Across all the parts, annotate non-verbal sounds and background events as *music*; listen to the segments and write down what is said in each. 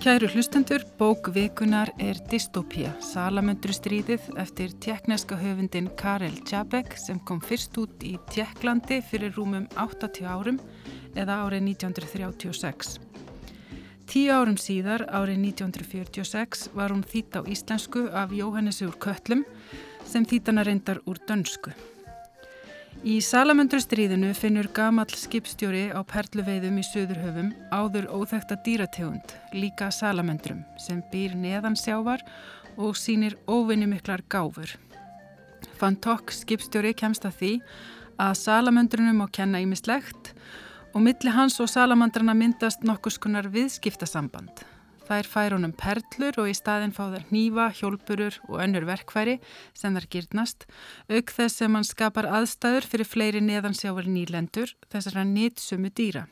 Kæru hlustendur, bók vikunar er Dystopia, salamöndru stríðið eftir tjekkneska höfundin Karel Čapek sem kom fyrst út í Tjekklandi fyrir rúmum 80 árum eða árið 1936. Tíu árum síðar, árið 1946, var hún þýtt á íslensku af Jóhannes úr Köllum sem þýtana reyndar úr dönsku. Í Salamöndrustríðinu finnur gamall skipstjóri á perluveiðum í Suðurhöfum áður óþekta dýrategund, líka salamöndrum, sem býr neðan sjávar og sínir óvinnumiklar gáfur. Fantok skipstjóri kemst að því að salamöndrunum á kenna ímislegt og milli hans og salamandrana myndast nokkus konar viðskiptasamband. Þær fær honum perlur og í staðin fá þær nýfa, hjólpurur og önnur verkværi sem þær gyrnast, auk þess sem hann skapar aðstæður fyrir fleiri neðansjávar nýlendur, þessar að nýtsumu dýra.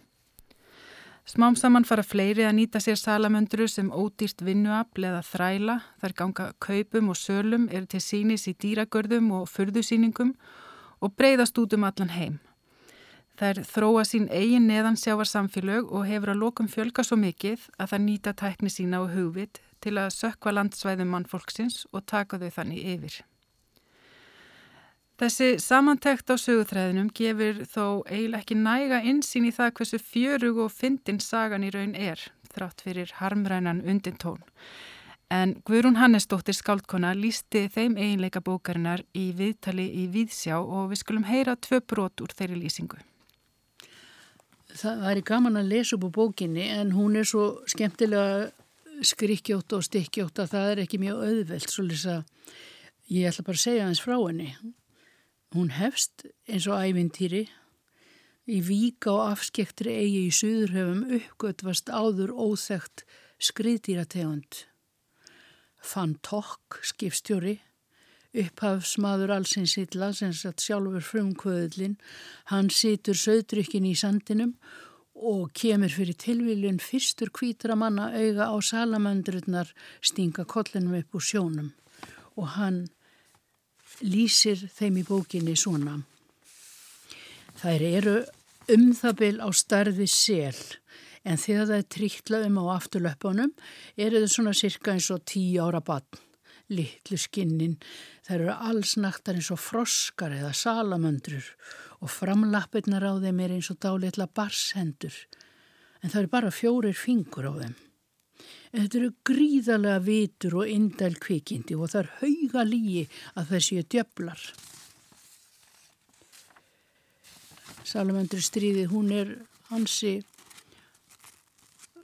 Smám saman fara fleiri að nýta sér salamönduru sem ódýrt vinnuafl eða þræla, þær ganga kaupum og sölum, eru til sínis í dýragörðum og furðusýningum og breyðast út um allan heim. Þær þróa sín eigin neðansjávar samfélög og hefur að lokum fjölga svo mikið að það nýta tækni sína og hugvit til að sökva landsvæðum mannfólksins og taka þau þannig yfir. Þessi samantækt á sögutræðinum gefur þó eiginlega ekki næga insýn í það hversu fjörug og fyndin sagan í raun er, þrátt fyrir harmrænan undintón. En Guðrún Hannesdóttir Skáldkona lísti þeim eiginleika bókarinnar í viðtali í Víðsjá og við skulum heyra tvö brot úr þeirri lýsingu það væri gaman að lesa upp á bókinni en hún er svo skemmtilega skrikkjótt og stikkjótt að það er ekki mjög auðvelt svolítið að ég ætla bara að segja hans frá henni. Hún hefst eins og ævintýri í víka og afskektri eigi í Suðurhöfum uppgötvast áður óþægt skriðdýrategund. Fann Tokk, skipstjóri, upphafsmaður allsins illa sem satt sjálfur frumkvöðlinn hann situr söðdrykkin í sandinum og kemur fyrir tilviljun fyrstur kvítra manna auga á salamandrurnar stinga kollinum upp úr sjónum. Og hann lýsir þeim í bókinni svona. Þær eru um það byl á starfi sel en þegar það er trítla um á afturlöpunum eru þau svona cirka eins og tíu ára bann litlu skinnin, þær eru alls naktar eins og froskar eða salamöndrur og framlappirnar á þeim er eins og dálitla barshendur, en það eru bara fjórir fingur á þeim. En þetta eru gríðarlega vitur og indæl kvikindi og það er hauga lígi að þessi er djöflar. Salamöndru stríði, hún er hansi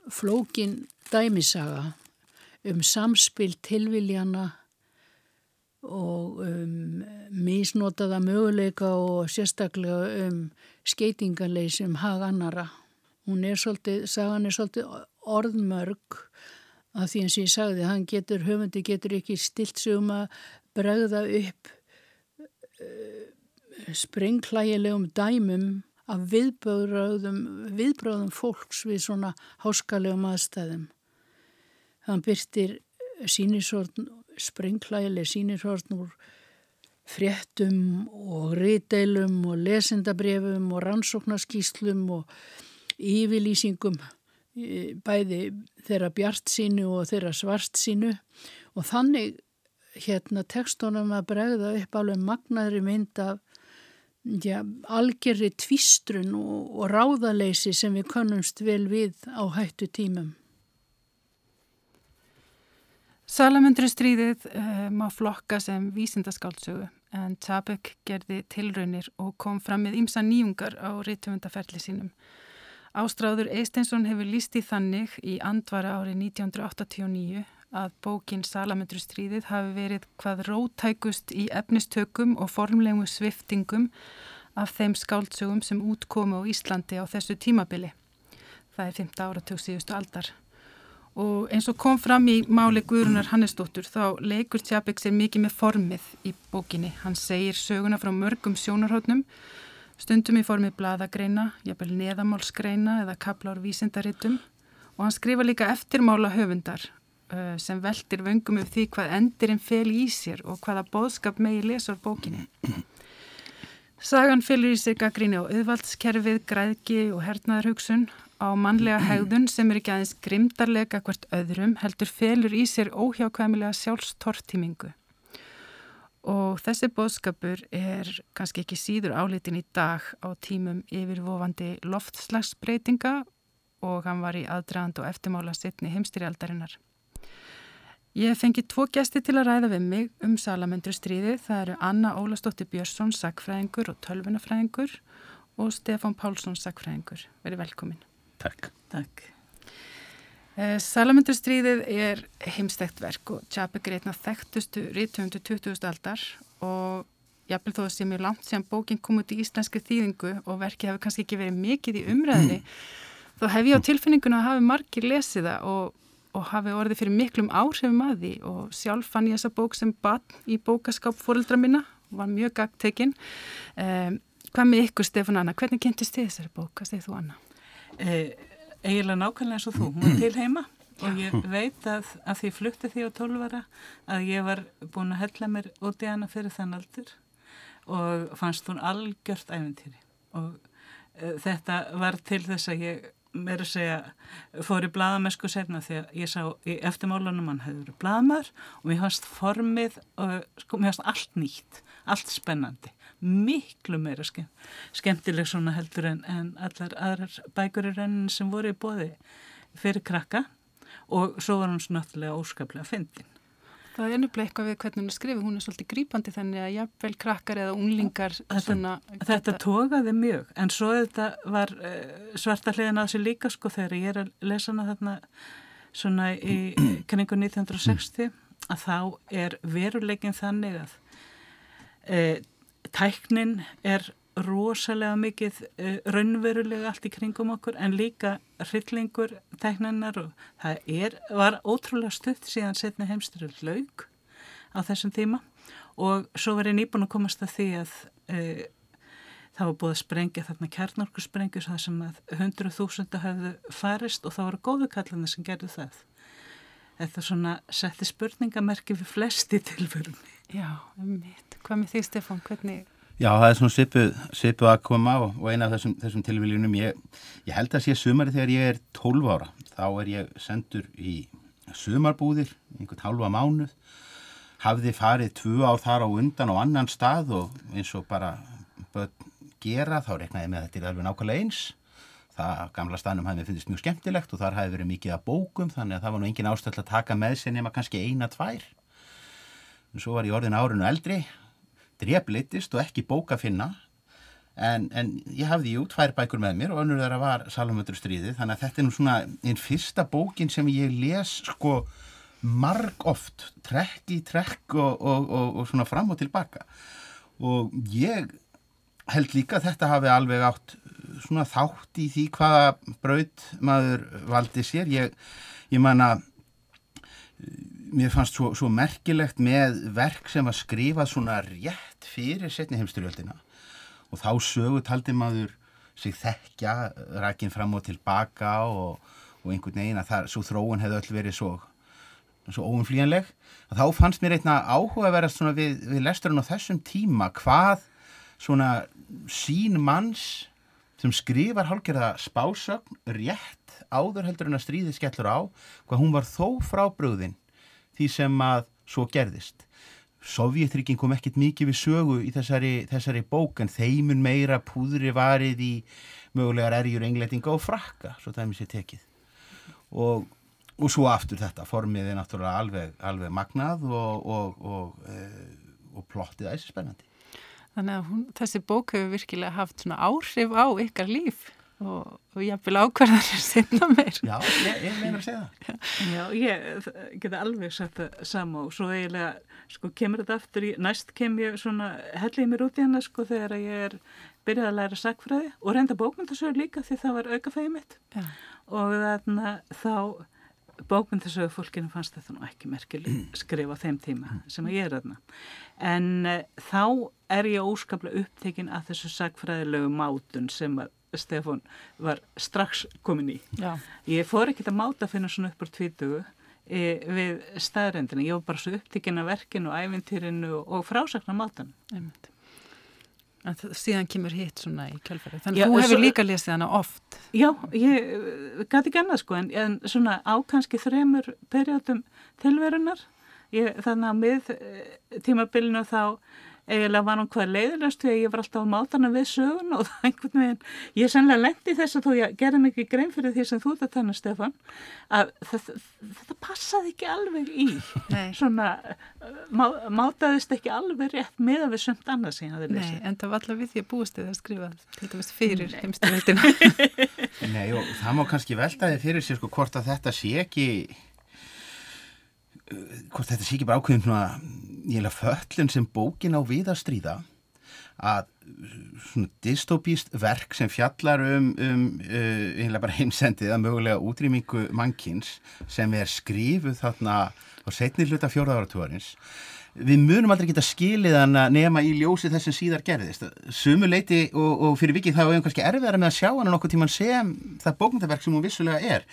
flókin dæmisaga um samspil tilviljana og um misnotaða möguleika og sérstaklega um skeitingarleis um hag annara. Hún er svolítið, sagan er svolítið orðmörg að því eins og ég sagði, hann getur, höfundi getur ekki stilt sig um að bregða upp uh, sprengklægilegum dæmum af viðbröðum, viðbröðum fólks við svona háskalegum aðstæðum. Hann byrtir sínisórn, sprengklægileg sínisórn úr fréttum og reydeilum og lesendabrefum og rannsóknarskíslum og yfirlýsingum bæði þeirra bjart sínu og þeirra svart sínu og þannig hérna tekstunum að bregða upp alveg magnaðri mynd af ja, algerri tvistrun og, og ráðaleysi sem við konumst vel við á hættu tímum. Salamöndrustríðið uh, má flokka sem vísindaskáldsögu en Tabek gerði tilraunir og kom fram með ýmsa nýjungar á rítumundaferli sínum. Ástráður Eisteinsson hefur líst í þannig í andvara árið 1989 að bókin Salamöndrustríðið hafi verið hvað rótækust í efnistökum og formlegu sviftingum af þeim skáldsögum sem útkomu á Íslandi á þessu tímabili. Það er 15 áratug síðustu aldar. Og eins og kom fram í máli Guðrunar Hannesdóttur þá leikur Tjabek sér mikið með formið í bókinni. Hann segir söguna frá mörgum sjónarhóttnum, stundum í formið bladagreina, jafnvel neðamálsgreina eða kaplár vísindaritum og hann skrifa líka eftirmála höfundar sem veldir vöngum upp því hvað endirinn fel í sér og hvaða bóðskap megi lesur bókinni. Sagan fylgur í sig gaggríni á auðvaldskerfið, græðki og hernaðarhugsun á mannlega hegðun sem er ekki aðeins grimdarlega hvert öðrum heldur felur í sér óhjákvæmilega sjálfstortímingu. Og þessi bóðskapur er kannski ekki síður álitin í dag á tímum yfirvofandi loftslagsbreytinga og hann var í aðdraðand og eftirmála sittni heimstyrjaldarinnar. Ég fengi tvo gæsti til að ræða við mig um salamöndru stríði. Það eru Anna Ólastóttir Björnsson, sagfræðingur og tölvunafræðingur og Stefán Pálsson, sagfræðingur. Verið velkomin. Takk. Takk. Eh, Salamöndurstríðið er heimstækt verk og Tjapek er einna þekktustu rítumundu 20. aldar og jafnvel þó sé mjög langt sem bókinn kom út í íslenski þýðingu og verkið hefur kannski ekki verið mikið í umræðinni *clears throat* þá hef ég á tilfinninguna að hafi margir lesið það og, og hafi orðið fyrir miklum áhrifum að því og sjálf fann ég þessa bók sem bann í bókaskáp fóreldra minna og var mjög gagtekinn. Um, hvað með ykkur Stefán Anna, hvernig kynntist þið þessari bók? Hvað segir þú Anna? Eh, eiginlega nákvæmlega eins og þú, hún var til heima. Og ég veit að, að því flutti því á tólvara að ég var búin að hella mér út í hana fyrir þann aldur. Og fannst hún algjört æfintýri og e, þetta var til þess að ég meira að segja fór í bladamesku sérna því að ég sá í eftirmálunum hann hefur verið bladamar og mér fannst formið og sko, mér fannst allt nýtt, allt spennandi miklu meira skemm, skemmtileg svona heldur en, en allar aðrar bækur í raunin sem voru í bóði fyrir krakka. Og svo var hún svo náttúrulega óskaplega fyndin. Það er ennublega eitthvað við hvernig hún er skrifið, hún er svolítið grípandi þannig að jafnvel krakkar eða unglingar svona... Þetta, þetta tókaði mjög, en svo þetta var uh, svarta hliðin að þessi líka sko þegar ég er að lesa hana þarna svona í *clears throat* kningu 1960 að þá er veruleikin þannig að uh, tæknin er rosalega mikið uh, raunverulega allt í kringum okkur en líka hryllingur tækninnar og það er, var ótrúlega stutt síðan setna heimstyrur laug á þessum tíma og svo var ég nýbúin að komast að því að uh, það var búið að sprengja þarna kjarnorkusprengjus það sem að hundru þúsunda hafðu farist og það voru góðu kallina sem gerðu það. Þetta svona setti spurningamerki við flesti tilförunni. Já, um mitt. Hvað með því Stefán, hvernig... Já, það er svona svipuð, svipuð að koma og, og eina af þessum, þessum tilvíljunum, ég, ég held að sé sumari þegar ég er 12 ára, þá er ég sendur í sumarbúðir, einhvern halva mánuð, hafði farið tvu ár þar á undan á annan stað og eins og bara gera, þá reknaði með þetta er alveg nákvæmlega eins. Það gamla staðnum hafði finnist mjög skemmtilegt og þar hafði verið mikið að bókum, þannig að það var nú engin ástöld að taka með sér nema kannski eina, tvær. En svo var ég orðin árinu eldri dreflitist og ekki bóka finna en, en ég hafði jú tvær bækur með mér og önnur þeirra var Salomöndru stríði þannig að þetta er nú svona einn fyrsta bókin sem ég les sko marg oft, trekk í trekk og, og, og, og svona fram og tilbaka. Og ég held líka að þetta hafi alveg átt svona þátt í því hvaða braut maður valdi sér. Ég, ég manna mér fannst svo, svo merkilegt með verk sem að skrifa svona rétt fyrir setni heimsturjöldina og þá sögu taldi maður sig þekkja rækinn fram og tilbaka og, og einhvern veginn að það, svo þróun hefði öll verið svo, svo óumflíjanleg og þá fannst mér einna áhuga að vera svona við, við lesturinn á þessum tíma hvað svona sín manns sem skrifar hálfgerða spásögn rétt áður heldur en að stríði skellur á hvað hún var þó frábröðin því sem að svo gerðist. Sovjetrygging kom ekkert mikið við sögu í þessari, þessari bók en þeimun meira púðri varið í mögulegar erjur engleitinga og frakka, svo það er mér sér tekið. Og, og svo aftur þetta, formið er náttúrulega alveg, alveg magnað og, og, og e, plottið æsir spennandi. Þannig að hún, þessi bók hefur virkilega haft svona áhrif á ykkar líf og, og ég vil ákverðanir sinna *laughs* meir. Já, ég, ég meina að segja það. Já, ég geta alveg sagt það sama og svo eiginlega sko kemur þetta aftur í, næst kem ég svona hellið mér út í hana sko þegar ég er byrjað að læra sakfræði og reynda bókmyndasögur líka því það var aukafæði mitt. Já. og þarna þá bókmyndasögur fólkinu fannst þetta nú ekki merkileg *clears throat* skrifa þeim tíma sem ég er þarna. En uh, þá er ég óskaplega upptekinn að þessu sakfræðilegu mátun sem að Stefan var strax komin í. Já. Ég fór ekkert að máta að finna svona upp á tvítugu e, við staðrendinu. Ég var bara svo upptíkin af verkinu ævintýrinu og frásakna mátan. En síðan kemur hitt svona í kjálfæri. Þannig að þú hefur svo, líka lesið hana oft. Já, ég eh, gæti ekki annað sko en, en svona á kannski þremur perjótum tilverunar. Ég, þannig að með tímabilinu þá eiginlega var hann hvað leiðilegast því að ég var alltaf á mátana við sögun og það *laughs* einhvern veginn, ég er sannlega lendi þess að þú gerði mikið grein fyrir því sem þú þetta tannar Stefan, að þetta, þetta passaði ekki alveg í Nei. svona, má, mátaðist ekki alveg rétt með að við sömt annað sem ég hafði lesið. Nei, en það var alltaf við því að búist þið að skrifa til dæmis fyrir heimsturveldina. *laughs* *laughs* Nei, og það má kannski veltaði fyrir sér sko hvort að þetta sé ekki hvort þetta sé ekki bara ákveðin ég hef föllin sem bókin á við að stríða að svona dystopíst verk sem fjallar um, um uh, einlega bara heimsendið að mögulega útrýmingu mannkins sem er skrifuð þarna á setni hluta fjóraðaratúarins við munum aldrei geta skilið hann að nema í ljósi þess sem síðar gerðist. Sumu leiti og, og fyrir vikið þá er hann kannski erfiðar með að sjá hann okkur tíman sem það bókmyndaverk sem hún vissulega er.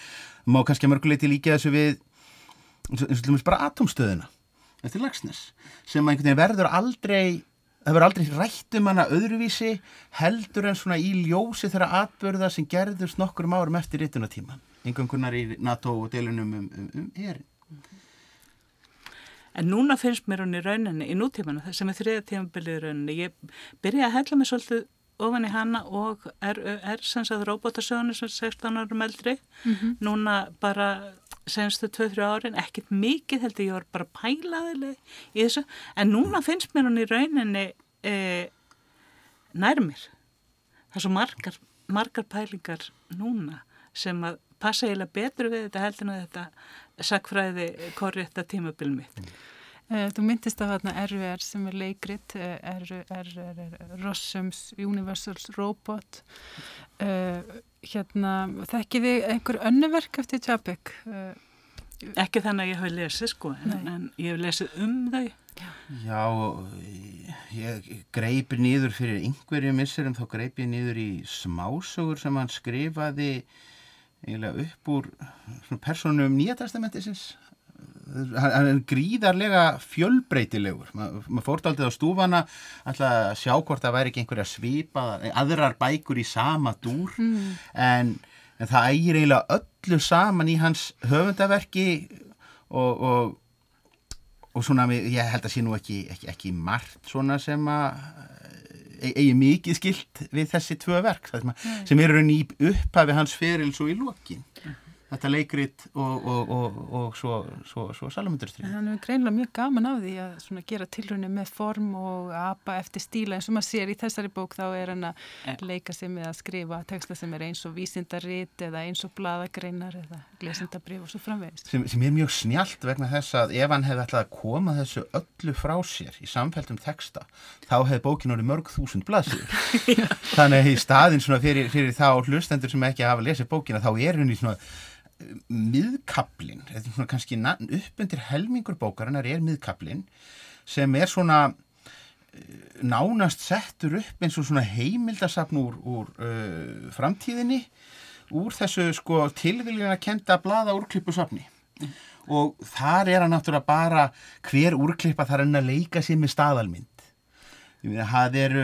Má kannski að mörguleiti líka þessu við eins og til dæmis bara atomstöðuna eftir lagsnes sem einhvern veginn verður aldrei það verður aldrei rætt um hana öðruvísi heldur en svona í ljósi þeirra atbörða sem gerðurst nokkur árum eftir rittunatíman einhvern í NATO og delunum um, um, um erin En núna finnst mér hún í rauninni, í nútímanu, sem er þriða tímabilið í rauninni, ég byrja að hella mig svolítið ofan í hana og er, er sem sagt robotasögunni sem er 16 árum eldri, mm -hmm. núna bara senstu 2-3 árin, ekkert mikið heldur ég var bara pælaðileg í þessu, en núna finnst mér hún í rauninni e, nærmir það er svo margar, margar pælingar núna sem að passa eiginlega betur við þetta heldur en þetta sakfræði korrétta tímabil mitt eh, Þú myndist af þarna RVR sem er leikrit RVR eh, Rossums Universals Robot uh, hérna, þekkið þið einhver önnuverk eftir Tjabek? Uh, ekki þannig að ég hafi lesið sko, en, en ég hef lesið um þau. Já, ég greipi nýður fyrir einhverju missurum, þá greipi ég nýður í smásögur sem hann skrifaði eiginlega upp úr personum nýjatestamentisins hann er gríðarlega fjölbreytilegur maður fórt aldrei á stúfana alltaf að sjá hvort það væri ekki einhverja svipa aðrar bækur í sama dúr mm. en, en það ægir eiginlega öllu saman í hans höfundaverki og, og, og svona ég held að sé nú ekki, ekki, ekki margt svona sem að e, eigi mikið skilt við þessi tvö verk sem, mm. sem eru í upphafi hans ferils og í lokin þetta leikrit og, og, og, og svo, svo, svo salamundurstrið. Þannig að við greinlega mjög gaman af því að gera tilhörni með form og apa eftir stíla eins og maður sér í þessari bók þá er hann að yeah. leika sig með að skrifa texta sem er eins og vísindarit eða eins og bladagreinar eða glesindabrif og svo framvegist. Sem, sem er mjög snjált vegna þess að ef hann hefði ætlað að koma þessu öllu frá sér í samfæltum texta þá hefði bókin orðið mörg þúsund blaðsíður. *laughs* Þannig að í staðin fyrir, fyrir þá hlustendur sem ekki hafa lesið bókina þá er henni svona miðkablin, er svona kannski uppundir helmingur bókarinnar er miðkablin sem er svona eh, nánast settur upp eins og svona heimildasafn úr, úr uh, framtíðinni úr þessu sko tilviljana kenda blaða úrklippusafni mm. og þar er hann náttúrulega bara hver úrklippa þar enn að leika sér með staðalmynd það er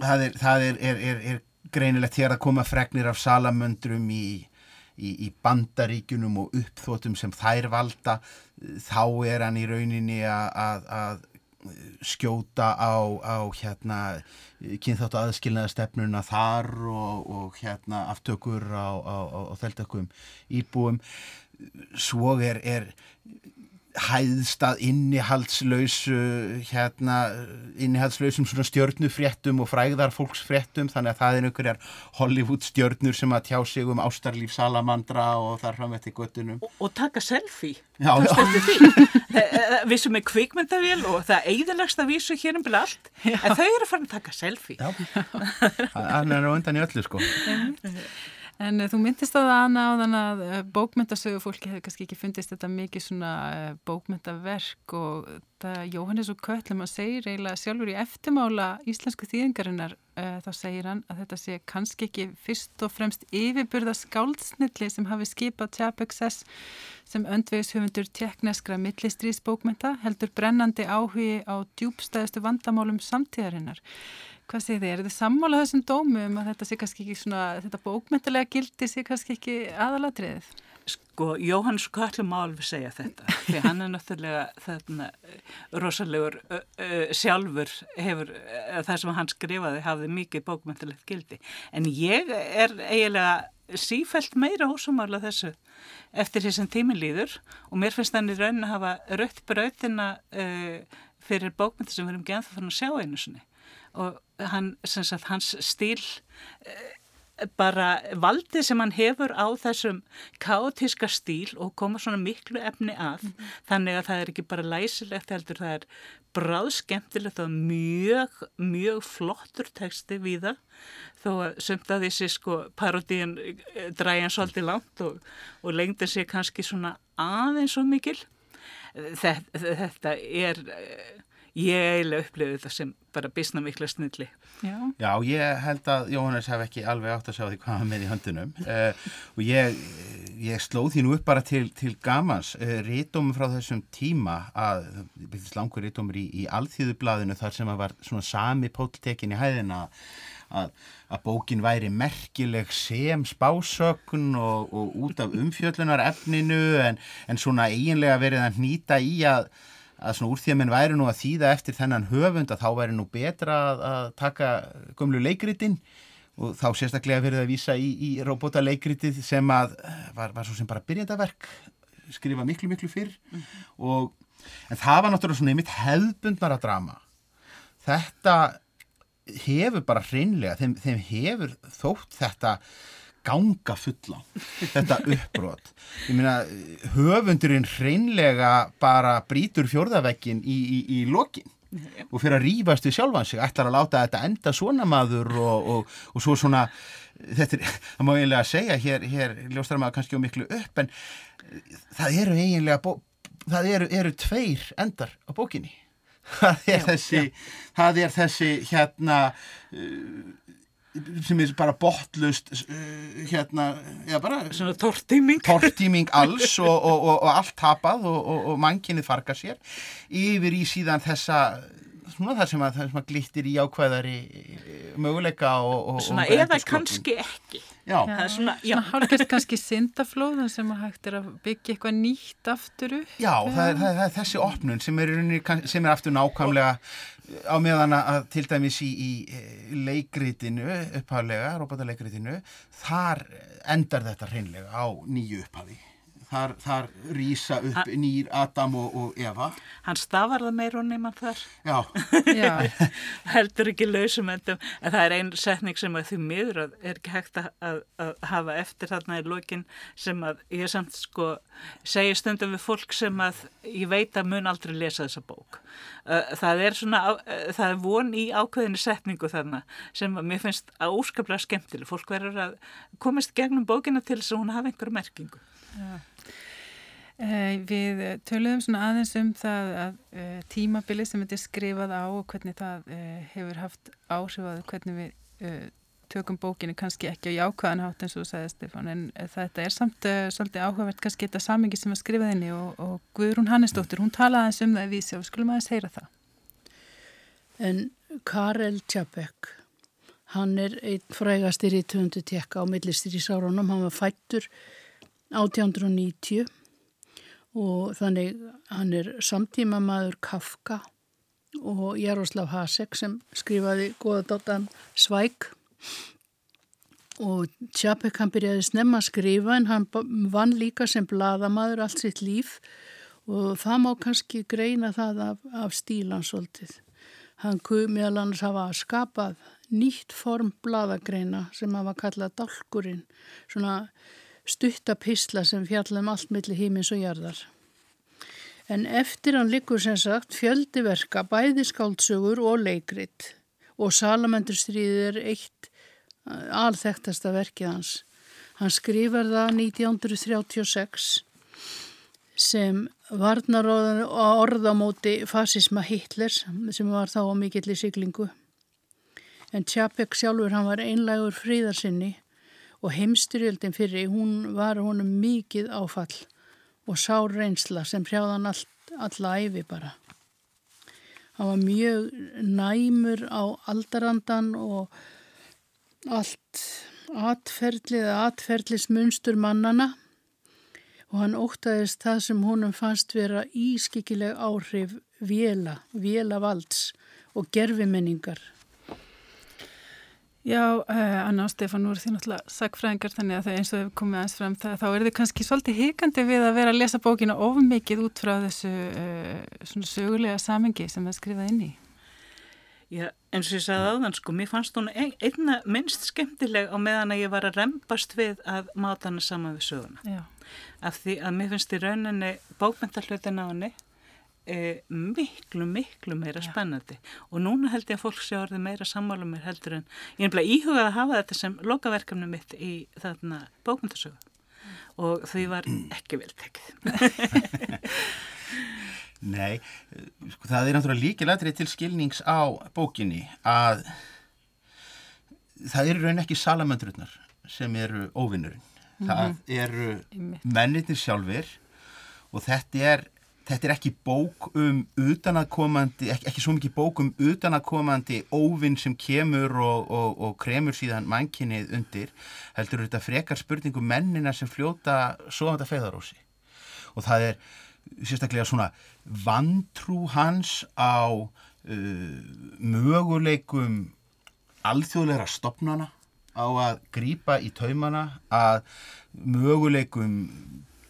það er, er, er, er greinilegt hér að koma fregnir af salamöndrum í í, í bandaríkunum og uppþótum sem þær valda þá er hann í rauninni að, að skjóta á, á hérna kynþáttu aðskilnaðastefnuna þar og, og hérna aftökur á, á, á þeldökkum íbúum. Svo er, er hæðstað innihaldslausu hérna, innihaldslausum svona stjörnufréttum og fræðar fólksfréttum þannig að það er einhverjar Hollywood stjörnur sem að tjá sig um ástarlíf salamandra og þar framvett í göttunum og, og taka selfie. Já, já. *laughs* Eh, eh, við sem er kvikmyndavél og það eigðalegst að vísu hér um allt en þau eru farin að taka selfie. Já, hann er á undan í öllu sko En uh, þú myndist að það Anna á þann að uh, bókmyndasögu fólki hefur kannski ekki fundist þetta mikið svona uh, bókmyndaverk og það Jóhannes og Köllum að segir eiginlega sjálfur í eftirmála íslensku þýðingarinnar þá segir hann að þetta sé kannski ekki fyrst og fremst yfirburða skáldsnilli sem hafi skipað Tjapexess sem öndvegishöfundur tekneskra millistrýsbókmynda heldur brennandi áhugi á djúbstæðustu vandamálum samtíðarinnar. Hvað segir þið? Er þið sammála þessum dómum að þetta sé kannski ekki svona, þetta bókmyndilega gildi sé kannski ekki aðalatriðið? Sko, Jóhannes Kallum má alveg segja þetta, því hann er náttúrulega þarna rosalegur ö, ö, sjálfur hefur, það sem hann skrifaði hafði mikið bókmyndilegt gildi, en ég er eiginlega sífælt meira ósumarla þessu eftir því sem tíminn líður og mér finnst þannig raun að hafa rött brautina uh, fyrir bókmyndi sem við erum genið þannig að sjá einu sinni og hann, sagt, hans stíl eh, bara valdið sem hann hefur á þessum kátíska stíl og koma svona miklu efni að. Mm -hmm. þannig að það er ekki bara læsilegt heldur það er bráðskemtilegt og mjög, mjög flottur texti við það þó að sömt að þessi sko parodíin eh, dræjan svolítið langt og, og lengdi sér kannski svona aðeins og mikil. Þetta, þetta er eh, ég eiginlega upplifið þetta sem bara bisna mikla snilli. Já. Já, ég held að Jóhannes hef ekki alveg átt að sjá því hvað hann með í höndunum uh, *laughs* og ég, ég slóð því nú upp bara til, til gamans uh, rítumum frá þessum tíma að, byrjast langur rítumur í, í alþýðublaðinu þar sem að var svona sami póltekin í hæðina að, að bókin væri merkileg sem spásökun og, og út af umfjöllunar efninu en, en svona eiginlega verið að nýta í að að svona úr því að minn væri nú að þýða eftir þennan höfund að þá væri nú betra að, að taka gömlu leikritin og þá sérstaklega verið að vísa í, í robotaleikritið sem að var, var svo sem bara byrjandaverk skrifa miklu miklu fyrr. Mm og en það var náttúrulega svona einmitt hefðbundnara drama. Þetta hefur bara hreinlega þeim, þeim hefur þótt þetta ganga fulla. Þetta uppbrot. Ég meina höfundurinn hreinlega bara brítur fjörðavekkin í, í, í lokin og fyrir að rýfast við sjálfan sig. Ætlar að láta þetta enda svona maður og, og, og svo svona þetta er, það má eiginlega segja hér, hér ljóstar maður kannski á miklu upp en það eru eiginlega það eru, eru tveir endar á bókinni. *laughs* Það er já, þessi já. það er þessi hérna uh, sem er bara botlust uh, hérna, já bara svona tortíming. tortíming alls og, og, og, og allt tapað og mannkinnið farga sér yfir í síðan þessa svona það sem að, það sem að glittir í ákveðari eh, möguleika og svona eða kannski ekki. Já, já svona, svona hálfgerst kannski syndaflóðan sem að hægt er að byggja eitthvað nýtt aftur upp. Já, það er, það er, það er þessi opnun sem er, sem er aftur nákvæmlega á meðan að til dæmis í, í leikritinu upphafilega, robotaleikritinu þar endar þetta hreinlega á nýju upphafi þar, þar rýsa upp ha, nýr Adam og, og Eva. Hann stafar það meir og neyman þar. Já, Já. *laughs* heldur ekki lausum en það er einn setning sem að því miður er ekki hægt að, að, að hafa eftir þarna í lokin sem að ég samt sko segja stundum við fólk sem að ég veit að mun aldrei lesa þessa bók. Það er svona, það er von í ákveðinu setningu þarna sem að mér finnst að óskaplega skemmtileg. Fólk verður að komast gegnum bókina til þess að hún hafa einhverju merkingu. Já við töluðum svona aðeins um það að eh, tímabili sem þetta er skrifað á og hvernig það eh, hefur haft áhrif að hvernig við tökum bókinu kannski ekki á jákvæðan hátt eins og þú sagði Stefán en þetta er samt svolítið áhugavert kannski þetta samingi sem að skrifa þenni og, og Guðrún Hannesdóttir, hún talaði aðeins um það í vísi og skulum aðeins heyra það. En Karel Tjabek, hann er einn frægastir í 200 tekka á millistir í Sárunum, hann var fættur 1890 og þannig hann er samtíma maður Kafka og Jaroslav Hasek sem skrifaði goðadóttan Svæk og Tjapek hann byrjaði snemma að skrifa en hann vann líka sem bladamadur allt sitt líf. Og það má kannski greina það af, af stílansvoltið. Hann kuð meðal annars hafa skapað nýtt form bladagreina sem hafa kallað dálkurinn, svona stuttapisla sem fjallum allt millir hímins og jarðar. En eftir hann likur sem sagt fjöldiverka bæði skáldsögur og leikrit og Salamandurstríðið er eitt alþektasta verkið hans. Hann skrifar það 1936 sem varnar orðamóti fasisma Hitlers sem var þá á mikill í siglingu. En Tjapek sjálfur hann var einlegur fríðarsinni og heimstyrjöldin fyrir hún var honum mikið áfall og sár reynsla sem hrjáðan all, alla æfi bara. Hann var mjög næmur á aldarandan og allt atferðlið eða atferðlismunstur mannana og hann ótaðist það sem honum fannst vera ískikileg áhrif vela, vela valds og gerfimenningar. Já, uh, Anna og Stefán, eru því náttúrulega sagfræðingar þannig að það eins og hefur komið aðeins fram það, þá er þið kannski svolítið hikandi við að vera að lesa bókina ofmikið út frá þessu uh, svona sögulega samengi sem það skrifaði inn í. Já, eins og ég sagði áðan sko, mér fannst hún einna minnst skemmtileg á meðan að ég var að rempast við að máta hana saman við söguna. Já. Af því að mér finnst í rauninni bókmyndarhlutin á henni e, miklu, miklu meira Já. spennandi. Og núna held ég að fólk sé orðið meira sammála mér heldur en ég er bara íhugað að hafa þetta sem lokaverkefni mitt í þarna bókmyndarsögu. Og því var ekki vel tekið. *laughs* Nei, sko, það er náttúrulega líka ladrið til skilnings á bókinni að það eru raun ekki salamandrurnar sem eru óvinnurinn. Mm -hmm. Það eru mennitir sjálfur og þetta er, þetta er ekki bók um utanakomandi, ekki, ekki svo mikið bók um utanakomandi óvinn sem kemur og, og, og kremur síðan mannkinnið undir, heldur þetta frekar spurningum mennina sem fljóta svo að þetta feðarósi. Og það er sérstaklega svona vantrú hans á uh, möguleikum alþjóðleira stopnana á að grýpa í taumana að möguleikum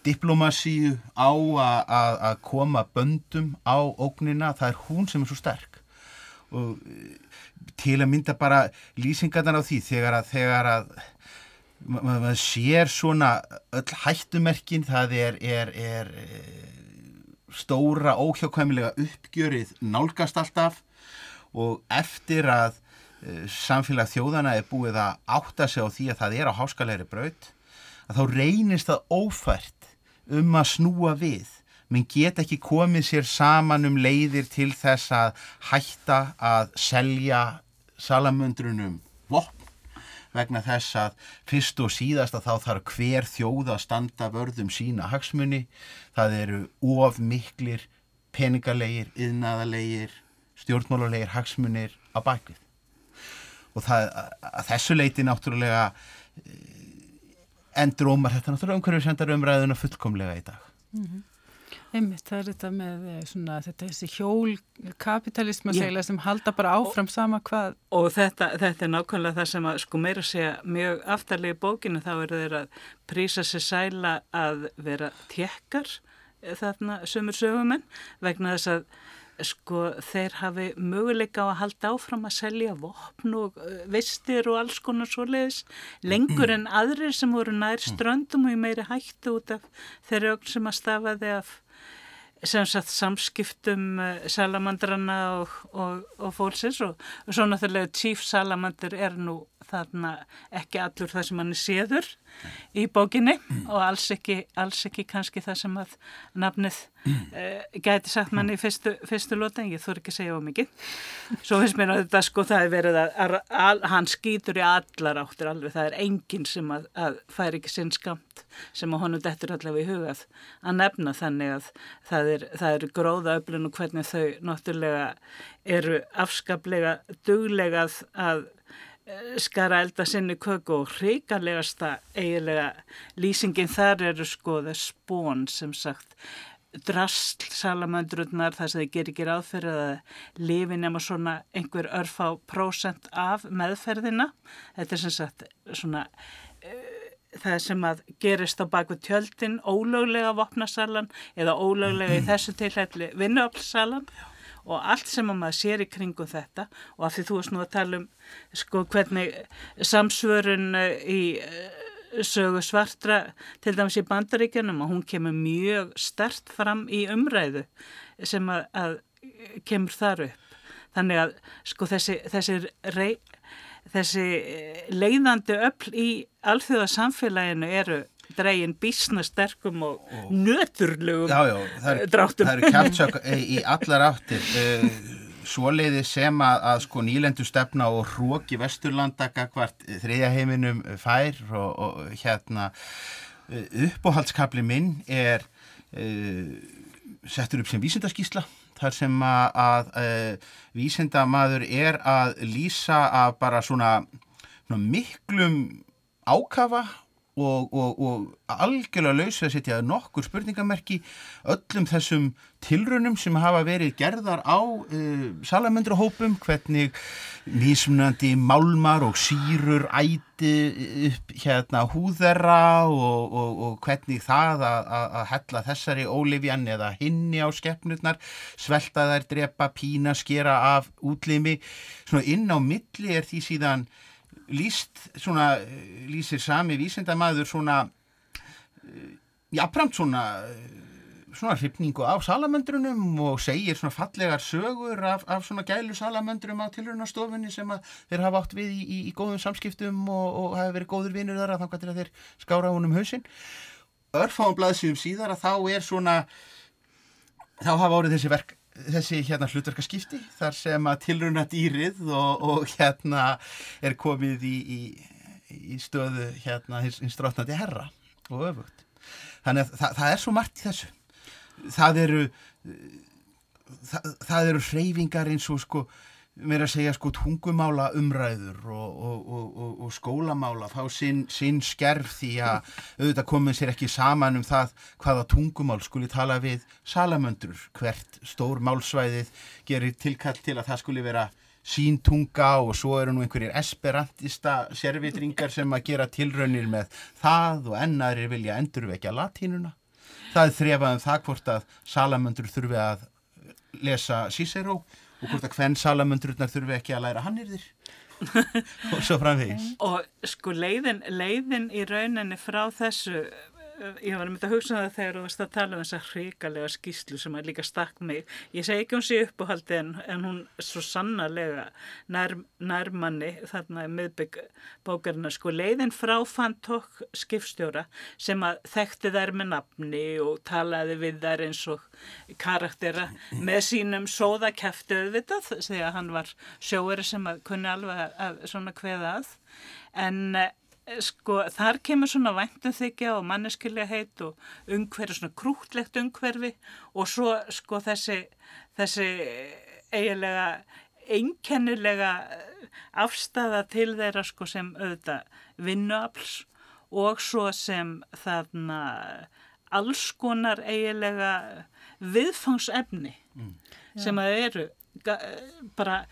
diplomasíu á að, koma böndum á ógnina, það er hún sem er svo sterk. Og uh, til að mynda bara lýsingarnar á því þegar að, þegar að maður sér svona öll hættumerkin það er, er, er stóra óhjákvæmilega uppgjörið nálgast alltaf. Og eftir að uh, samfélag þjóðana er búið að átta sig á því að það er á háskalegri braut að þá reynist það ófært um að snúa við menn get ekki komið sér saman um leiðir til þess að hætta að selja salamöndrunum vopn vegna þess að fyrst og síðast að þá þarf hver þjóð að standa vörðum sína hagsmunni. Það eru of miklir peningalegir, yðnaðalegir, stjórnmálulegir hagsmunir á bakvið. Og það, að þessu leiti náttúrulega eh, endur ómar þetta náttúrulega umhverju sendar umræðuna fullkomlega í dag. Mm -hmm. Einmitt, það er þetta með eh, svona, þetta þessi hjólkapitalism sem halda bara áfram og, sama hvað. Og þetta, þetta er nákvæmlega það sem að sko meira segja mjög aftarlega í bókinu þá eru þeir að prísa sér sæla að vera tjekkar eh, þarna sömur sögumenn vegna þess að sko þeir hafi möguleika á að halda áfram að selja vopn og eh, vistir og alls konar svo leiðis lengur en aðrir sem voru nær ströndum og í meiri hættu út af þeirra ögn sem að stafaði af sem sagt samskiptum eh, salamandrana og, og, og fólksins. Og, og svo náttúrulega Chief Salamander er nú þarna ekki allur það sem hann er séður í bókinni og alls ekki, alls ekki kannski það sem að nafnið uh, gæti sagt manni í fyrstu, fyrstu lóta en ég þurfi ekki segja of mikið. Svo finnst mér að þetta sko það er verið að, að, hann skýtur í allar áttur alveg, það er enginn sem að, að fær ekki sinn skamt sem að honum dettur allavega í hugað að nefna þannig að það er, það er gróða öflun og hvernig þau náttúrulega eru afskaplega duglegað að skara elda sinni köku og hrigalegasta eiginlega lýsingin þar eru sko það spón sem sagt drastl salamandrurnar þar sem þið gerir ekki ráðferð að lifi nema svona einhver örf á prósent af meðferðina. Þetta er sem sagt svona uh, það sem að gerist á baku tjöldin ólöglega vopnasalan eða ólöglega í þessu tilhælli vinnuöflsalan og allt sem að maður sér í kringum þetta og af því þú veist nú að tala um sko hvernig samsvörun eh, í eh, sögu svartra til dæmis í bandaríkjanum og hún kemur mjög stert fram í umræðu sem að, að kemur þar upp. Þannig að sko þessi, þessi rey, þessi eh, leiðandi öll í alþjóðasamfélaginu eru dregin bísna sterkum og, já, það er, dráttum. Það eru kjáltsök *laughs* í allar áttir. Svoleiði sem að, að sko nýlendu stefna og hróki vesturlanda gagvart þriðja heiminum fær og, og hérna uppáhaldskabli minn er uh, settur upp sem vísindaskísla þar sem að, að uh, vísindamaður er að lýsa af bara svona, svona miklum ákafa og, og, og algjörlega lausa að setja nokkur spurningamerki öllum þessum tilrunum sem hafa verið gerðar á uh, salamöndrahópum, hvernig mísmunandi málmar og sírur æti upp hérna húðerra og, og hvernig það að, að hella þessari ólifjan eða hinni á skeppnurnar, svelta þær, drepa, pína, skera af útlimi, svona inn á milli er því síðan líst svona, lýsir sami vísindamæður svona jafnframt svona svona hrifningu á salamöndrunum og segir svona fallegar sögur af, af svona gælu salamöndrum á tilhörnastofunni sem að þeir hafa átt við í, í, í góðum samskiptum og, og hafa verið góður vinnur þar að þá til að þeir skára á húnum hausinn. Örfáum blaðsíðum síðar að þá er svona þá hafa árið þessi verk þessi hérna hlutverkaskipti þar sem að tilruna dýrið og, og hérna er komið í, í, í stöðu hérna hins, hins stráttnandi herra og öfugt. Þannig að það, það er svo margt í þessu. Það eru það, það eru hreyfingar eins og sko mér að segja sko tungumála umræður og, og, og, og skólamála fá sinn, sinn skerf því að auðvitað komið sér ekki saman um það hvaða tungumál skuli tala við salamöndur, hvert stór málsvæðið gerir tilkall til að það skuli vera sín tunga og svo eru nú einhverjir esperantista servitringar sem að gera tilraunir með það og ennarir vilja endurvekja latínuna. Það er þrefað um það hvort að salamöndur þurfi að lesa Cicero og hvort að hvern salamöndurnar þurfi ekki að læra hannirðir *laughs* og svo framvegis. Og sko leiðin, leiðin í rauninni frá þessu ég var myndið að hugsa um það þegar þú varst að tala um þessa hrikalega skýslu sem að líka stakk mig. Ég segi ekki hún sé uppáhaldi en, en hún svo sannarlega nær, nærmanni þarna í miðbygg bókarina sko leiðin frá Fantók skipstjóra sem að þekkti þær með nafni og talaði við þær eins og karaktera með sínum sóðakæftu auðvitað þegar hann var sjóeri sem að kunni alveg að, svona hveða að en sko þar kemur svona væntumþykja og manneskilja heit og umhverfi, svona krútlegt umhverfi og svo sko þessi, þessi eiginlega einkennilega afstafa til þeirra sko sem auðvitað vinnuafls og svo sem þarna alls konar eiginlega viðfangsefni mm. sem að eru bara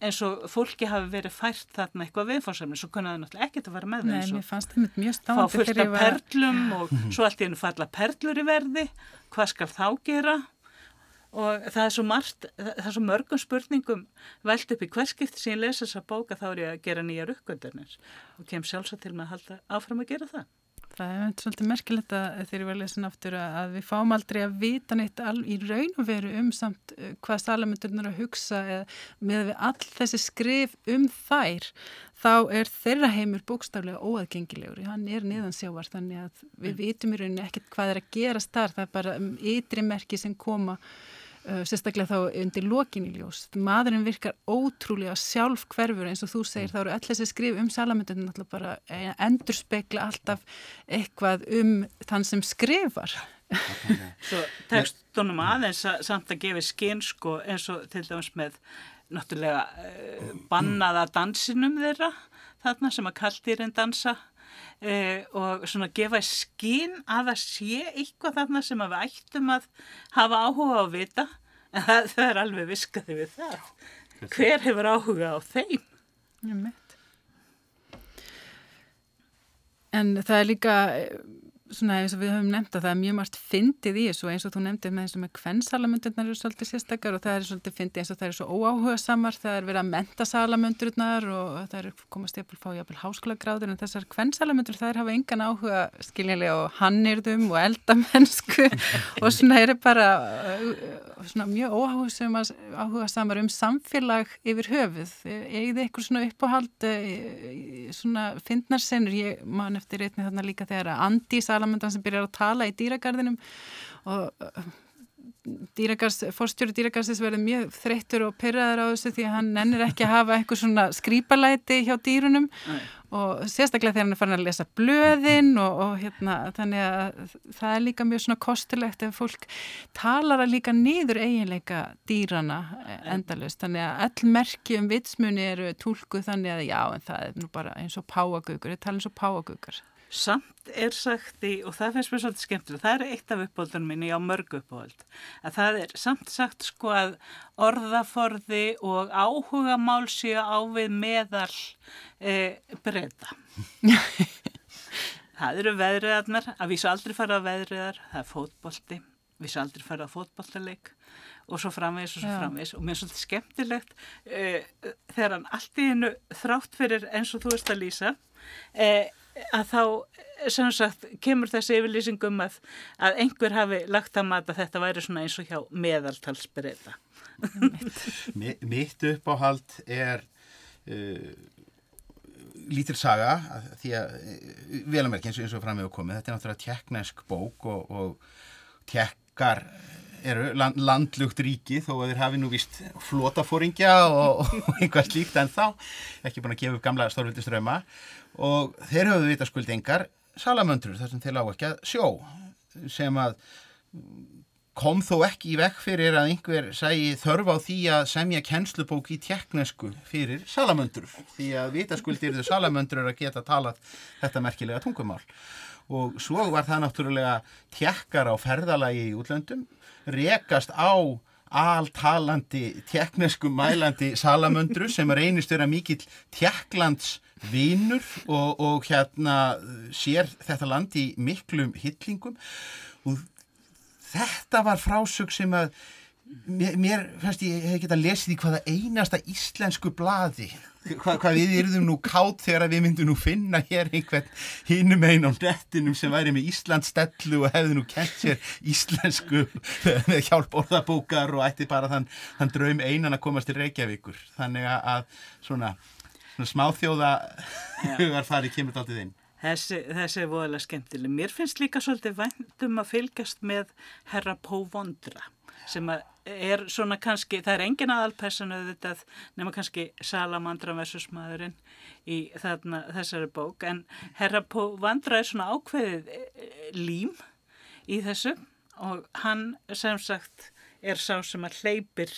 eins og fólki hafi verið fært þarna eitthvað viðfársefni, svo kunnaði náttúrulega ekkert að vera með það eins og fá fullt af perlum og svo allt í hennu falla perlur í verði, hvað skal þá gera? Og það er svo margt, það er svo mörgum spurningum veld upp í hverskipt sem ég lesa þessa bóka þá er ég að gera nýjar uppgöndunir og kem sjálfsagt til með að halda áfram að gera það. Það er svolítið merkilegt að þegar ég var að lesa aftur að við fáum aldrei að vita neitt í raun og veru um samt uh, hvað salamöndurnar að hugsa með við all þessi skrif um þær þá er þeirra heimur bókstaflega óaðgengilegur hann er niðansjávar þannig að við mm. vitum í rauninni ekkert hvað er að gerast þar það er bara um ytri merki sem koma sérstaklega þá undir lokin í ljós. Maðurinn virkar ótrúlega sjálf hverfur eins og þú segir. Mm. þá eru öll þessi skrif um salamöndunum náttúrulega bara eh, endur spekla alltaf eitthvað um þann sem skrifar. *laughs* Svo tekstunum aðeins að, samt að gefa skinn sko eins og til dæmis með náttúrulega uh, bannaða dansinum þeirra þarna sem að kalltýrin dansa Uh, og svona gefa skín að það sé eitthvað þarna sem við ættum að hafa áhuga á að vita. En *laughs* það, það er alveg viskaði við það. Hver hefur áhuga á þeim? En það er líka svona eins og við höfum nefnt að það er mjög margt fyndið í þessu eins og þú nefndið með eins og með kvennsalamundurnar eru svolítið sérstakar og það er svolítið fyndið eins og það er svo óáhuga samar, það er verið að menta salamundurnar og það er komast að fá jáfnvel háskólagráður en þessar kvennsalamundur það er hafa engan áhuga skiljanlega og hannirðum og eldamennsku *laughs* og svona eru bara uh, svona mjög óáhuga samar um samfélag yfir höfuð. Eða eitthvað svona uppáhald uh, svona fyndnarsenur, Salamundan sem byrjar að tala í dýragarðinum og dýragars, fórstjóri dýragarsis verður mjög þreyttur og pyrraður á þessu því að hann nennir ekki að hafa eitthvað svona skrýpalæti hjá dýrunum Nei. og sérstaklega þegar hann er farin að lesa blöðin og, og hérna þannig að það er líka mjög svona kostilegt ef fólk talar að líka nýður eiginleika dýrana endalust þannig að all merki um vitsmunni eru tólkuð þannig að já en það er nú bara eins og páagugur, það tala eins og páagugar Samt er sagt í, og það finnst mér svolítið skemmtilega, það er eitt af uppbóldunum minni á mörg uppbóld, að það er samt sagt sko að orðaforði og áhuga mál séu ávið meðal e, breyta. *laughs* það eru veðriðarnar, að vísu aldrei fara á veðriðar, það er fótbólti, vísu aldrei fara á fótbóltaleik og svo framvegs og svo framvegs og mér er svolítið skemmtilegt e, þegar hann allt í hennu þrátt fyrir eins og þú veist að lýsa, eða að þá sem sagt kemur þessi yfirlýsingum að, að einhver hafi lagt að mata þetta væri svona eins og hjá meðaltalsbreyta. Mitt uppáhald er uh, lítil saga því að uh, velamærk eins og, og fram með að komið, þetta er náttúrulega tjekknesk bók og, og tjekkar eru land, landlugt ríki þó að þeir hafi nú vist flótafóringja og, og einhvað slíkt en þá ekki búin að gefa upp gamla stórvildiströma og þeir höfðu vita skuldingar salamöndrur þar sem þeir lág ekki að sjó sem að kom þó ekki í vekk fyrir að einhver sæi þörf á því að semja kennslubók í tjekknesku fyrir salamöndrur því að vita skuldir þau salamöndrur að geta talað þetta merkilega tungumál. Og svo var það náttúrulega tjekkar á ferðalagi í útlöndum rekast á altalandi tjekknesku mælandi salamöndru sem reynist vera mikill tjekklands vinur og, og hérna sér þetta land í miklum hyllingum og þetta var frásög sem að mér, mér fannst ég hef geta lesið í hvaða einasta íslensku bladi Hva, hvað við erum nú kátt þegar við myndum nú finna hér einhvern hinnum einn á nettinum sem væri með Íslandstellu og hefði nú kent sér íslensku *laughs* með hjálp orðabókar og ætti bara þann, þann draum einan að komast til Reykjavíkur. Þannig að svona smáþjóða hugar fari kemur þetta alltaf inn. Þessi, þessi er voðalega skemmtileg. Mér finnst líka svolítið væntum að fylgjast með herra Póvondra sem er svona kannski, það er engin aðalpersonu þetta nema kannski Salamandra versus maðurinn í þarna, þessari bók en herra Póvondra er svona ákveðið eh, lím í þessu og hann sem sagt er sá sem að hleypir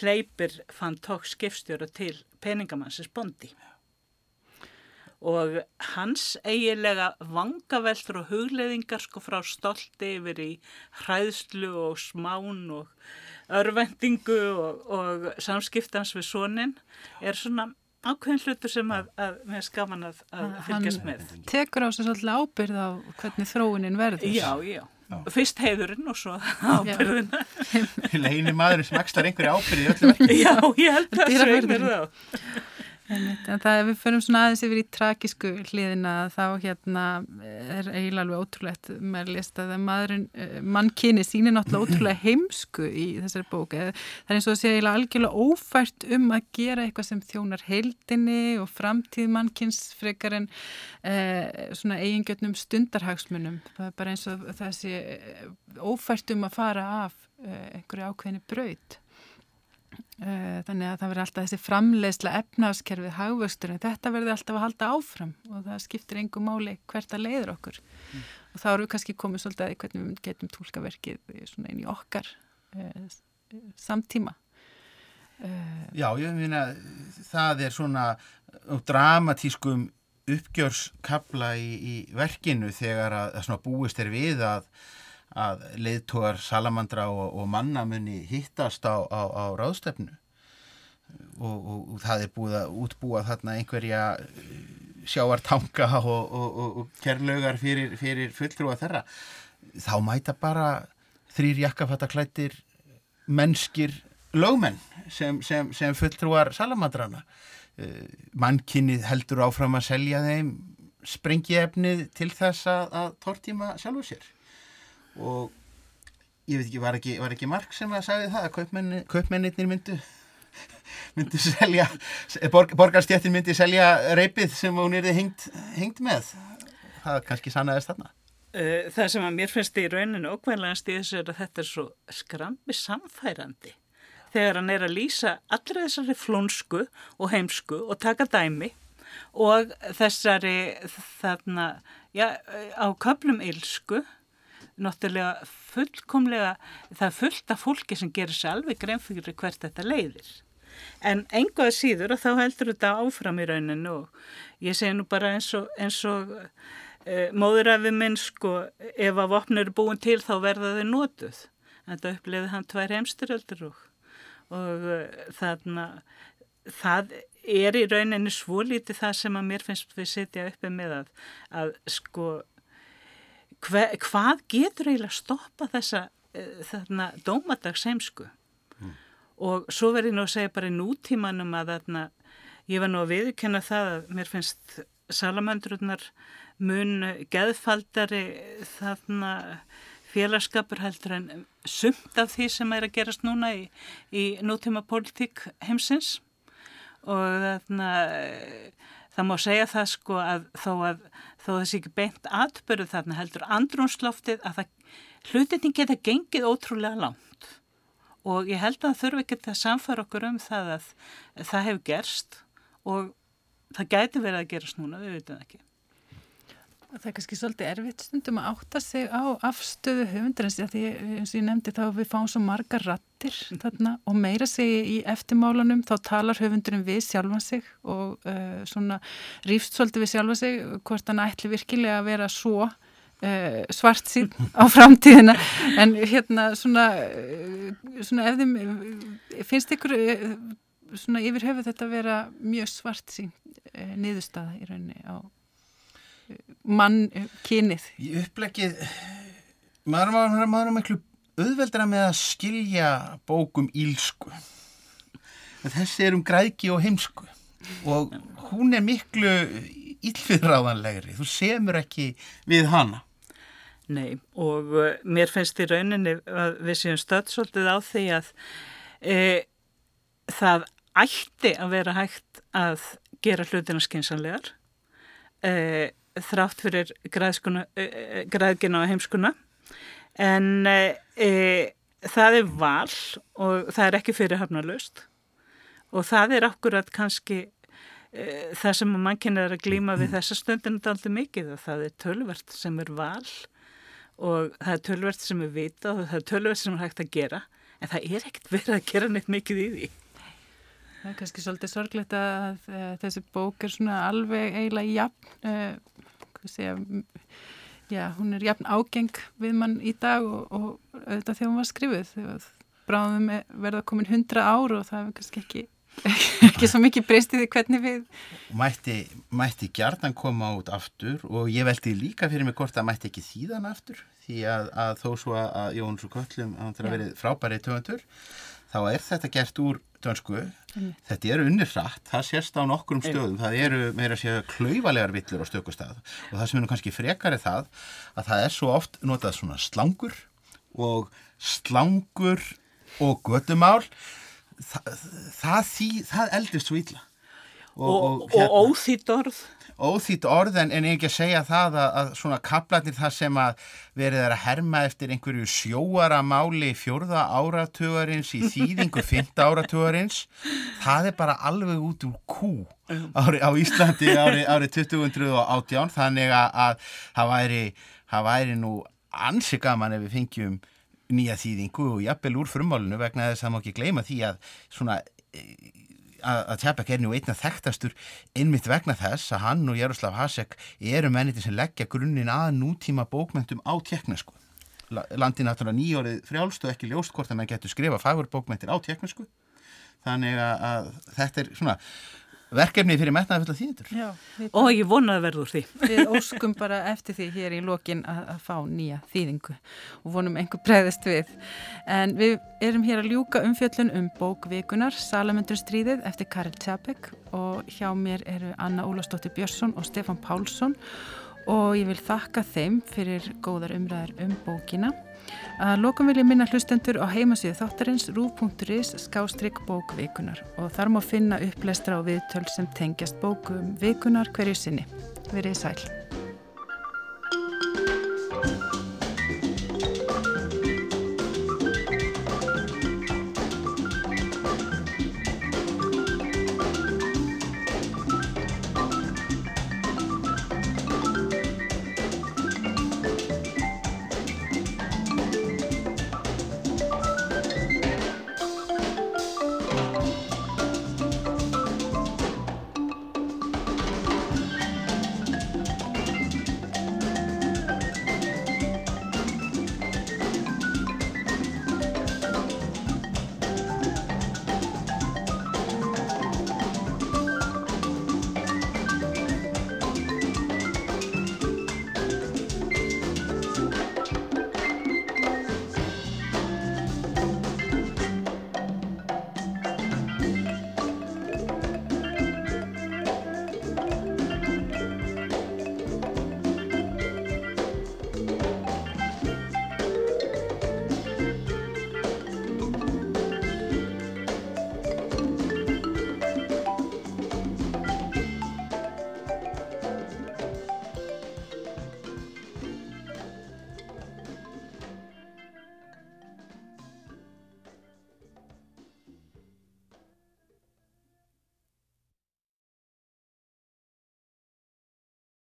hleypir fann tók skipstjóra til peningamannsins bondi og hans eigilega vangaveltur og hugleðingar sko frá stolti yfir í hræðslu og smán og örvendingu og, og samskiptans við sonin er svona ákveðin hlutur sem að, að mér skaman að, að fylgjast með. Tekur á sig svolítið ábyrð á hvernig þróunin verður. Já, já. Fyrst heiðurinn og svo ábyrðina. Einu maður sem ekstar einhverju ábyrði í öllu verkefni. Já, ég held að það er það. En það við förum svona aðeins yfir í trakísku hliðina þá hérna er eiginlega alveg ótrúlegt með að lista að eh, mannkyni sínir náttúrulega ótrúlega heimsku í þessari bók. Það er eins og að segja eiginlega algjörlega ófært um að gera eitthvað sem þjónar heildinni og framtíð mannkynns frekar en eh, svona eigingjötnum stundarhagsmunum. Það er bara eins og þessi eh, ófært um að fara af eh, einhverju ákveðinu braut. Eh, þannig að það verður alltaf þessi framleiðsla efnaðskerfið hagvöxtur en þetta verður alltaf að halda áfram og það skiptir engum máli hvert að leiður okkur mm. og þá eru við kannski komið svolítið að hvernig við getum tólkaverkið svona inn í okkar eh, samtíma eh. Já, ég meina það er svona dramatískum uppgjörskabla í, í verkinu þegar að, að búist er við að að leiðtógar salamandra og, og mannamunni hittast á, á, á ráðstefnu. Og, og, og það er búið að útbúa þarna einhverja eh, sjáartanga og, kerlaugar fyrir, fyrir fulltrúa þeirra. Þá mæta bara þrýr jakkafattaklættir mennskir lögmenn sem, sem, sem fulltrúar salamadrana uh, mannkinnið heldur áfram að selja þeim sprengiefnið til þess að, tortíma sjálfur sér og ég veit ekki, var ekki, var ekki Mark sem að sagði það að kaupmenni, kaupmennir myndu *laughs* myndi selja borg, borgarstjættin myndi selja reypið sem hún er hengt, hengt með? Það kannski sannaðist þarna. Eh, Það sem að mér finnst í rauninu okkvæmlegast í þessu er að þetta er svo skrambi samfærandi þegar hann er að lýsa allra þessari flónsku og heimsku og taka dæmi og þessari þarna, já, á köplum ylsku náttúrulega fullkomlega, það er fullt af fólki sem gerir sér alveg grein fyrir hvert þetta leiðir. En engaða síður og þá heldur þetta áfram í rauninu og ég segi nú bara eins og, og e, móðurafi minn sko, ef að vopnur er búin til þá verða þau nótuð. Þetta uppliði hann tvær heimstyröldur og, og e, þarna, það er í rauninu svolítið það sem að mér finnst við sitja uppi með að, að sko hver, hvað getur eiginlega stoppa þessa uh, þarna dómadagsheimsku mm. og svo verður ég nú að segja bara í nútímanum að þarna ég var nú að viðkjöna það að mér finnst salamöndrunar mun geðfaldari þarna félagskapur heldur en sumt af því sem er að gerast núna í, í nútíma politík heimsins og þarna það má segja það sko að þó að þó þessi ekki beint atbyrðu þarna heldur andrúnsloftið að hlutinni geta gengið ótrúlega langt og ég held að þurfi ekki að samfara okkur um það að það hefur gerst og það gæti verið að gerast núna, við veitum ekki. Það er kannski svolítið erfitt stundum að átta sig á afstöðu höfundarins því eins og ég nefndi þá við fáum svo margar rattir þarna og meira segi í eftirmálanum þá talar höfundurinn við sjálfa sig og uh, svona rýfst svolítið við sjálfa sig hvort hann ætli virkilega að vera svo uh, svart sín á framtíðina. En hérna svona, uh, svona ef þeim finnst ykkur svona yfir höfu þetta að vera mjög svart sín niðurstaða í rauninni á mann kynið í upplegið maður, er miklu auðveldra með að skilja bókum ílsku þessi er um græki og heimsku. Og hún er miklu ílfiðráðanlegri þú semur ekki við hana. Nei og uh, mér finnst í rauninni að við séum stöðsóldið á því að e, það ætti að vera hægt að gera hlutina skynsanlegar e, þrátt fyrir græðgina og heimskuna. En e, það er val og það er ekki fyrirhafnalust og það er akkurat kannski e, það sem mannkinn er að glýma við þessa stundin er alltaf mikið og það er tölvert sem er val og það er tölvert sem er vita og það er tölvert sem er hægt að gera en það er ekkert verið að gera neitt mikið í því. Það er kannski svolítið sorglegt að þessi bók er svona alveg eiginlega jafn, uh, segja, já, hún er jafn ágeng við mann í dag og, og auðvitað þegar hún var skrifuð. Bráðum verða komin hundra ár og það er kannski ekki, *laughs* ekki svo mikið breystið í hvernig við... Mætti, mætti gjarnan koma út aftur og ég veldi líka fyrir mig hvort að mætti ekki þýðan aftur því að, að þó svo að Jóns og Köllum hann til að verið frábærið töfundur þá er þetta gert úr dönsku mm. þetta eru unnir rætt, það sést á nokkrum stöðum, það eru meira að segja klauvalegar villur á stökustaf og það sem er kannski frekar er það að það er svo oft notað svona slangur og slangur og gödumál það, það, það eldist svo illa og, og, og, og hérna, óþýtt orð. Óþýtt orð en, en ekki að segja það að, að svona kaplanir það sem að verið er að herma eftir einhverju sjóaramáli fjórða áratugarins í *laughs* þýðingu fynda áratugarins það er bara alveg út úr kú ári, á Íslandi árið ári 2018 þannig að, að það væri, það væri nú ansi gaman ef við fengjum nýja þýðingu og jafnvel úr frumálunu vegna þess að það má ekki gleyma því að svona að Tjabek er nú einna þekktastur einmitt vegna þess að hann og Jaroslav Hasek eru menniti sem leggja grunninn að nútíma bókmentum á teknesku. Landi náttúrulega nýjórið frjálst og ekki ljóst hvort að mann getur skrifa fagurbókmentir á teknesku. Þannig að þetta er svona verkefni fyrir metnaði fulla þýðendur. Já, við, Og ég vonaði verður því. við óskum bara eftir því hér í lokin að, að fá nýja þýðingu og vonum einhver bregðist við. En við erum hér að ljúka umfjöllun um bókvikunar Salamundur stríðið eftir Karel Tjabek og hjá mér eru Anna Ólastóttir Björnsson og Stefan Pálsson og ég vil þakka þeim fyrir góðar umræðar um bókina. Að lokum vil ég minna hlustendur á heimasíðu þáttarins rú.is skástrygg bókvikunar og þar má finna upplestra á viðtöl sem tengjast bókum vikunar hverju sinni. Verið sæl.